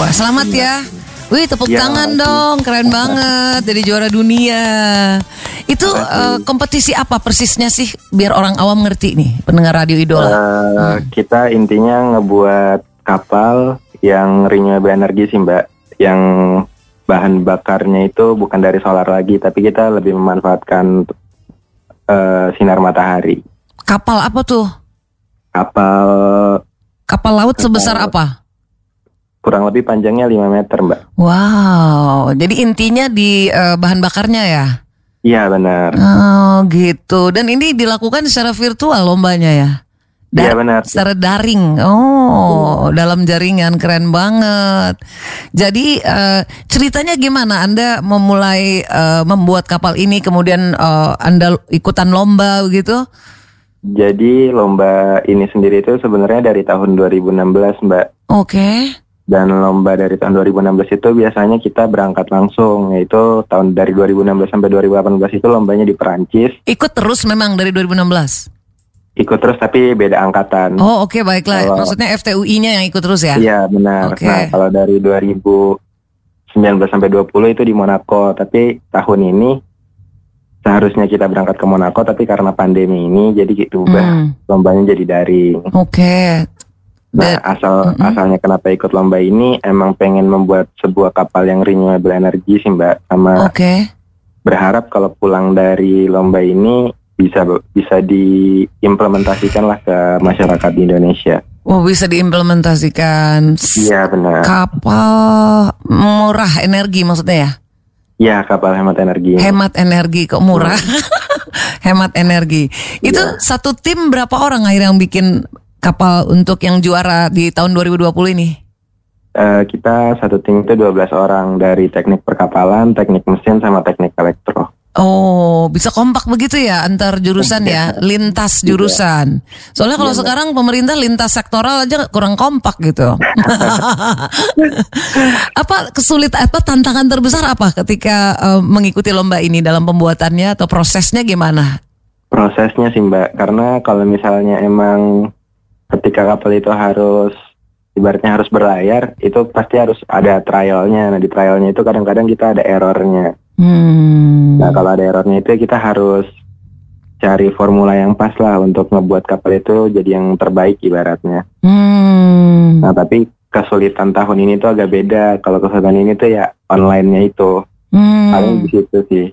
Wah, selamat ya. Wih, tepuk Ya, tangan dong, keren banget jadi juara dunia. Itu eh, kompetisi apa persisnya sih biar orang awam ngerti nih, pendengar radio idola. Eh, Kita intinya ngebuat kapal yang renewable energy sih mbak, yang bahan bakarnya itu bukan dari solar lagi, tapi kita lebih memanfaatkan eh, sinar matahari. Kapal apa tuh? Kapal Kapal laut sebesar apa? Kurang lebih panjangnya 5 meter mbak. Wow, jadi intinya di eh, bahan bakarnya ya? Iya benar. Oh gitu. Dan ini dilakukan secara virtual lombanya ya? Iya benar. Secara daring. Oh, dalam jaringan keren banget. Jadi eh, ceritanya gimana? Anda memulai eh, membuat kapal ini, kemudian eh, Anda ikutan lomba begitu? Jadi lomba ini sendiri itu sebenarnya dari tahun 2016 mbak. Oke. Dan lomba dari tahun 2016 itu biasanya kita berangkat langsung, yaitu tahun dari 2016 sampai 2018 itu lombanya di Perancis. Ikut terus memang dari 2016. Ikut terus tapi beda angkatan. Oh, oke baiklah. Kalau- Maksudnya FTUI-nya yang ikut terus ya? Iya benar. Oke. Nah kalau dari 2019 sampai 20 itu di Monaco, tapi tahun ini seharusnya kita berangkat ke Monaco, tapi karena pandemi ini jadi diubah Hmm, lombanya jadi daring. Oke. Nah asal Mm-mm. asalnya kenapa ikut lomba ini emang pengen membuat sebuah kapal yang renewable energy sih mbak, sama Oke. berharap kalau pulang dari lomba ini bisa bisa diimplementasikan lah ke masyarakat di Indonesia. Oh, bisa diimplementasikan. Iya benar. Kapal murah energi maksudnya ya? Iya kapal hemat energi. Hemat energi kok murah. Hemat energi. Itu Iya. satu tim berapa orang akhirnya yang bikin kapal untuk yang juara di tahun 2020 ini? Eh, kita satu tim itu 12 orang dari teknik perkapalan, teknik mesin sama teknik elektro. Oh, bisa kompak begitu ya antar jurusan ya, lintas jurusan. Soalnya kalau Iya, sekarang pemerintah lintas sektoral aja kurang kompak gitu. apa kesulit apa tantangan terbesar apa ketika eh, mengikuti lomba ini dalam pembuatannya atau prosesnya gimana? Prosesnya sih mbak, karena kalau misalnya emang ketika kapal itu harus ibaratnya harus berlayar, itu pasti harus ada trialnya. Nah di trialnya itu kadang-kadang kita ada errornya. Hmm. Nah kalau ada errornya itu kita harus cari formula yang pas lah untuk ngebuat kapal itu jadi yang terbaik ibaratnya. Hmm. Nah tapi kesulitan tahun ini tuh agak beda. Kalau kesulitan ini tuh ya online-nya itu Hmm. paling di situ sih.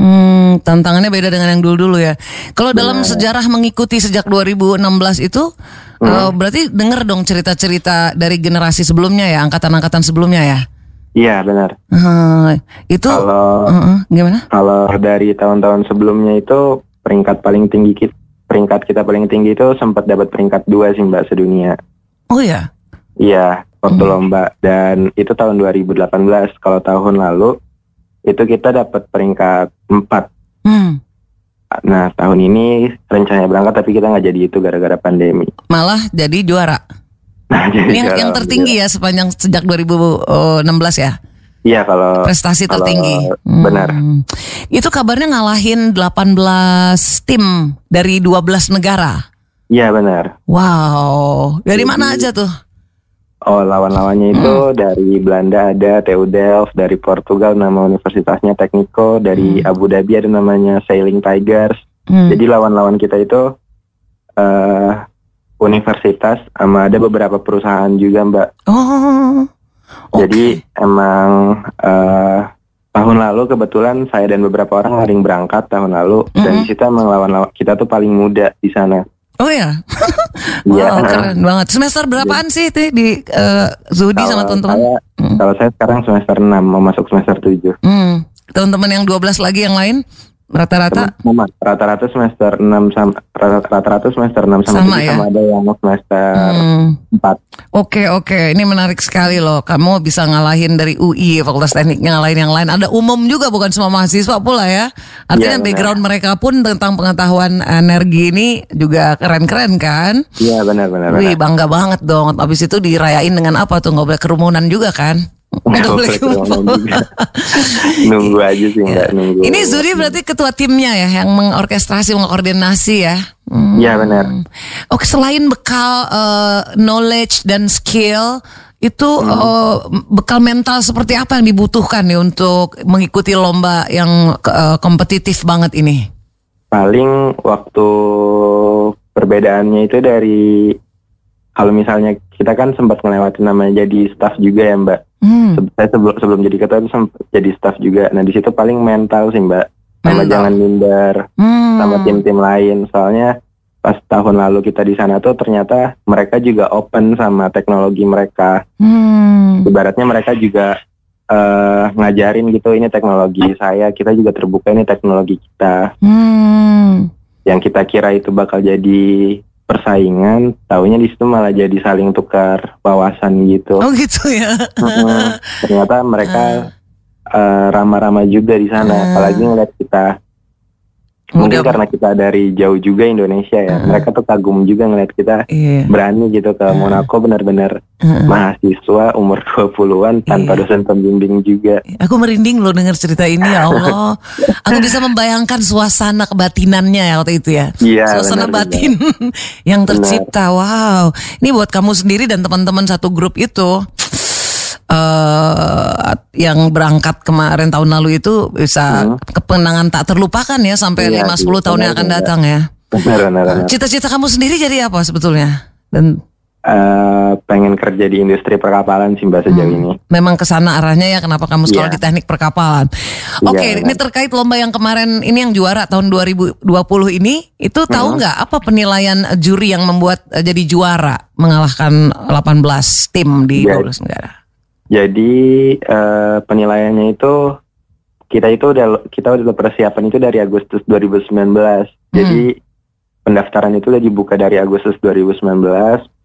Hmm, tantangannya beda dengan yang dulu-dulu ya. Kalau dalam sejarah mengikuti sejak 2016 itu, Hmm. eh, berarti denger dong cerita-cerita dari generasi sebelumnya ya, angkatan-angkatan sebelumnya ya. Iya benar. Eh, itu Kalau Heeh, gimana? kalau dari tahun-tahun sebelumnya itu peringkat paling tinggi kita peringkat kita paling tinggi itu sempat dapat peringkat dua sih mbak sedunia. Oh ya, Iya waktu Hmm. lomba dan itu tahun 2018. Kalau tahun lalu itu kita dapat peringkat 4 hmm, Nah tahun ini rencananya berangkat tapi kita nggak jadi itu gara-gara pandemi. malah jadi juara. Nah, jadi Ini yang, kalau- yang tertinggi ya sepanjang sejak 2016 ya, Iya kalau prestasi kalau tertinggi. benar. Hmm. Itu kabarnya ngalahin 18 tim dari 12 negara. iya benar. Wow, dari Jadi- mana aja tuh? Oh lawan-lawannya itu dari Belanda ada TU Delft, dari Portugal nama universitasnya Tekniko, dari Abu Dhabi ada namanya Sailing Tigers. Hmm. Jadi lawan-lawan kita itu eh universitas sama ada beberapa perusahaan juga Mbak. Oh, oke. Jadi emang eh tahun lalu kebetulan saya dan beberapa orang sering berangkat tahun lalu dan Mhm. di situ emang lawan-lawan kita tuh paling muda di sana. Oh ya, wow keren banget. Semester berapaan sih itu di eh, Zudi sama Kalau teman-teman? saya- Hmm. Kalau saya sekarang semester 6 mau masuk semester 7. Hmm. Teman-teman yang 12 lagi yang lain rata-rata Teman-teman, rata-rata semester 6 sama rata- rata-rata semester 6 sama, Sama 7 ya? sama ada yang semester Hmm. 4. Oke oke, ini menarik sekali loh. Kamu bisa ngalahin dari UI, Fakultas Tekniknya ngalahin yang lain. Ada umum juga bukan semua mahasiswa pula ya. Artinya benar. background mereka pun tentang pengetahuan energi ini juga keren-keren kan? Iya benar-benar. Wih bangga banget dong. Habis itu dirayain dengan apa tuh? Boleh kerumunan juga kan? Nggak boleh. Nunggu aja sih nggak nunggu. Ini Zuri berarti ketua timnya ya yang mengorkestrasi, mengkoordinasi ya. Hmm. Iya benar. Oke, selain bekal eh, knowledge dan skill Itu eh, bekal mental seperti apa yang dibutuhkan nih untuk mengikuti lomba yang eh, kompetitif banget ini? Paling waktu perbedaannya itu dari kalau misalnya kita kan sempat melewati namanya jadi staff juga ya Mbak. Hmm. Saya sebelum sebelum jadi ketua itu sempat jadi staff juga. Nah di situ paling mental sih Mbak. Sama Mental. jangan minder Hmm. sama tim-tim lain. Soalnya pas tahun lalu kita di sana tuh ternyata mereka juga open sama teknologi mereka. Hmm. Ibaratnya mereka juga eh, ngajarin gitu ini teknologi saya, kita juga terbuka ini teknologi kita. Hmm. Yang kita kira itu bakal jadi persaingan, taunya di situ malah jadi saling tukar wawasan gitu. Oh gitu ya. Ternyata mereka eh, ramah-ramah juga di sana, Hmm. apalagi ngeliat kita. Mungkin Udah- karena kita dari jauh juga Indonesia ya, Hmm. mereka tuh kagum juga ngeliat kita Iya. berani gitu ke Hmm. Monaco benar-benar Heeh. mahasiswa umur 20-an tanpa Iya. dosen pembimbing juga. Aku merinding loh dengar cerita ini ya Allah. Aku bisa membayangkan suasana kebatinannya ya waktu itu ya. Iya, suasana benar, batin yang tercipta. Wow. Ini buat kamu sendiri dan teman-teman satu grup itu eh yang berangkat kemarin tahun lalu itu bisa Hmm. kepenangan tak terlupakan ya sampai Iya, 5 10 iya, tahun yang akan datang ya. Cita-cita kamu sendiri jadi apa sebetulnya? Dan Eh, pengen kerja di industri perkapalan sih mbak sejauh Hmm. ini. memang ke sana arahnya ya kenapa kamu sekolah Iya. di teknik perkapalan. Oke, Iya, ini terkait lomba yang kemarin ini yang juara tahun 2020 ini, itu tahu Hmm. nggak apa penilaian juri yang membuat eh, jadi juara mengalahkan 18 tim di Iya. 12 negara? Jadi eh, penilaiannya itu kita itu udah kita udah persiapan itu dari Agustus 2019. Jadi pendaftaran itu udah dibuka dari Agustus 2019.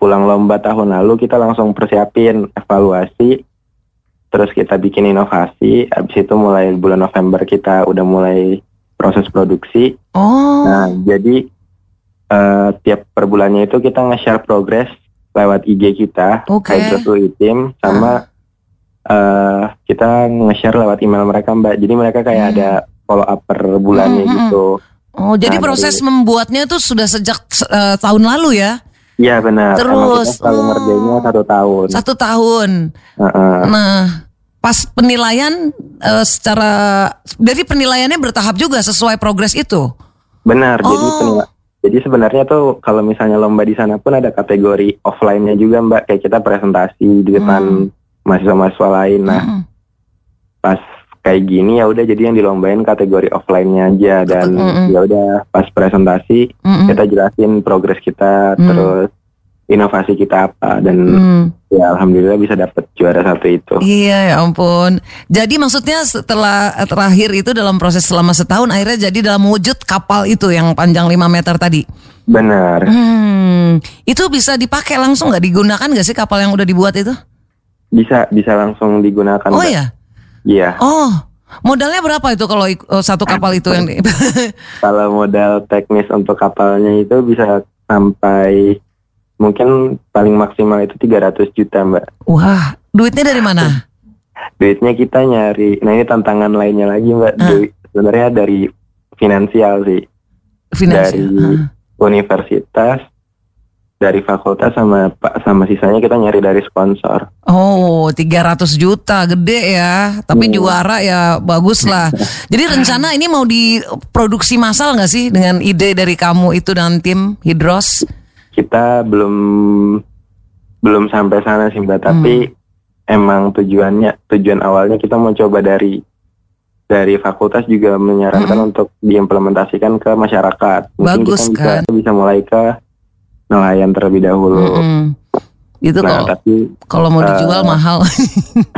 Pulang lomba tahun lalu kita langsung persiapin evaluasi. Terus kita bikin inovasi. Habis itu mulai bulan November kita udah mulai proses produksi. Oh, Nah, jadi eh, tiap per bulannya itu kita nge-share progress lewat IG kita, Oke. Hydros UI Team, sama eh, kita nge-share lewat email mereka Mbak. Jadi mereka kayak Hmm. ada follow up per bulannya Hmm, hmm, gitu. oh, jadi Nah, proses membuatnya itu sudah sejak eh, tahun lalu ya, Iya benar. Terus, kita selalu oh. ngerjainnya satu tahun. satu tahun. Heeh. Nah, pas penilaian eh, secara, jadi penilaiannya bertahap juga sesuai progres itu. Benar. Jadi Oh. penila- Jadi sebenarnya tuh kalau misalnya lomba di sana pun ada kategori offline-nya juga Mbak. Kayak kita presentasi di depan mahasiswa-mahasiswa lain. Nah, Mm. pas kayak gini ya udah jadi yang dilombain kategori offline-nya aja dan Mm-mm. ya udah pas presentasi Mm-mm. kita jelasin progres kita Hmm. terus inovasi kita apa dan Mm. ya alhamdulillah bisa dapet juara satu itu. Iya ya ampun. Jadi maksudnya setelah terakhir itu dalam proses selama setahun akhirnya jadi dalam wujud kapal itu yang panjang 5 meter tadi. Benar. Hmm, itu bisa dipakai langsung nggak digunakan nggak sih kapal yang udah dibuat itu? Bisa bisa langsung digunakan. Oh ya. Iya. Oh, modalnya berapa itu kalau oh, satu kapal itu yang di- Kalau modal teknis untuk kapalnya itu bisa sampai mungkin paling maksimal itu 300 juta mbak. Wah, duitnya dari mana? Duitnya kita nyari. Nah ini tantangan lainnya lagi mbak. Ah. Duit sebenarnya dari finansial sih. Finansial. Dari Ah. universitas, dari fakultas sama pak sama sisanya kita nyari dari sponsor. Oh, 300 juta gede ya. Tapi Hmm. juara ya bagus lah. Jadi rencana ini mau diproduksi massal nggak sih dengan ide dari kamu itu dan tim Hidros? Kita belum belum sampai sana sih mbak. Tapi Hmm. emang tujuannya tujuan awalnya kita mau coba dari dari fakultas juga menyarankan untuk diimplementasikan ke masyarakat. Mungkin Bagus, kita bisa, kan? bisa mulai ke nelayan terlebih dahulu. Mm-mm. Itu Nah, kalau tapi kalau mau dijual eh, mahal.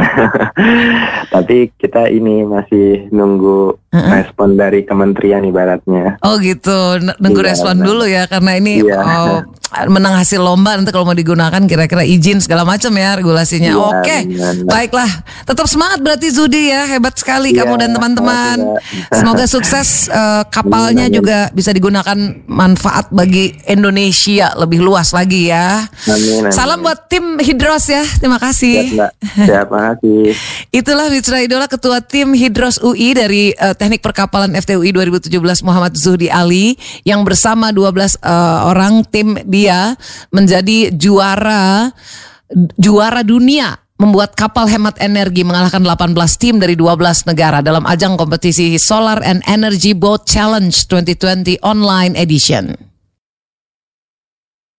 tapi kita ini masih nunggu Heeh. respon dari kementerian ibaratnya. Oh gitu, nunggu Iya, respon dulu ya karena ini Iya. oh, menang hasil lomba nanti kalau mau digunakan kira-kira izin segala macam ya regulasinya. Iya, Oke, benar. baiklah. Tetap semangat berarti Zudi ya, hebat sekali Iya, kamu dan teman-teman. Semoga sukses eh, kapalnya Amin, juga bisa digunakan manfaat bagi Indonesia lebih luas lagi ya. Amin. amin. Salam buat tim Hidros ya, terima Siap, kasih. Mbak. Siap, makasih. Itulah Mitra Idola Ketua Tim Hidros UI dari eh, Teknik Perkapalan FTUI 2017 Muhammad Zuhdi Ali yang bersama 12 eh, orang tim dia menjadi juara juara dunia membuat kapal hemat energi mengalahkan 18 tim dari 12 negara dalam ajang kompetisi Solar and Energy Boat Challenge 2020 Online Edition.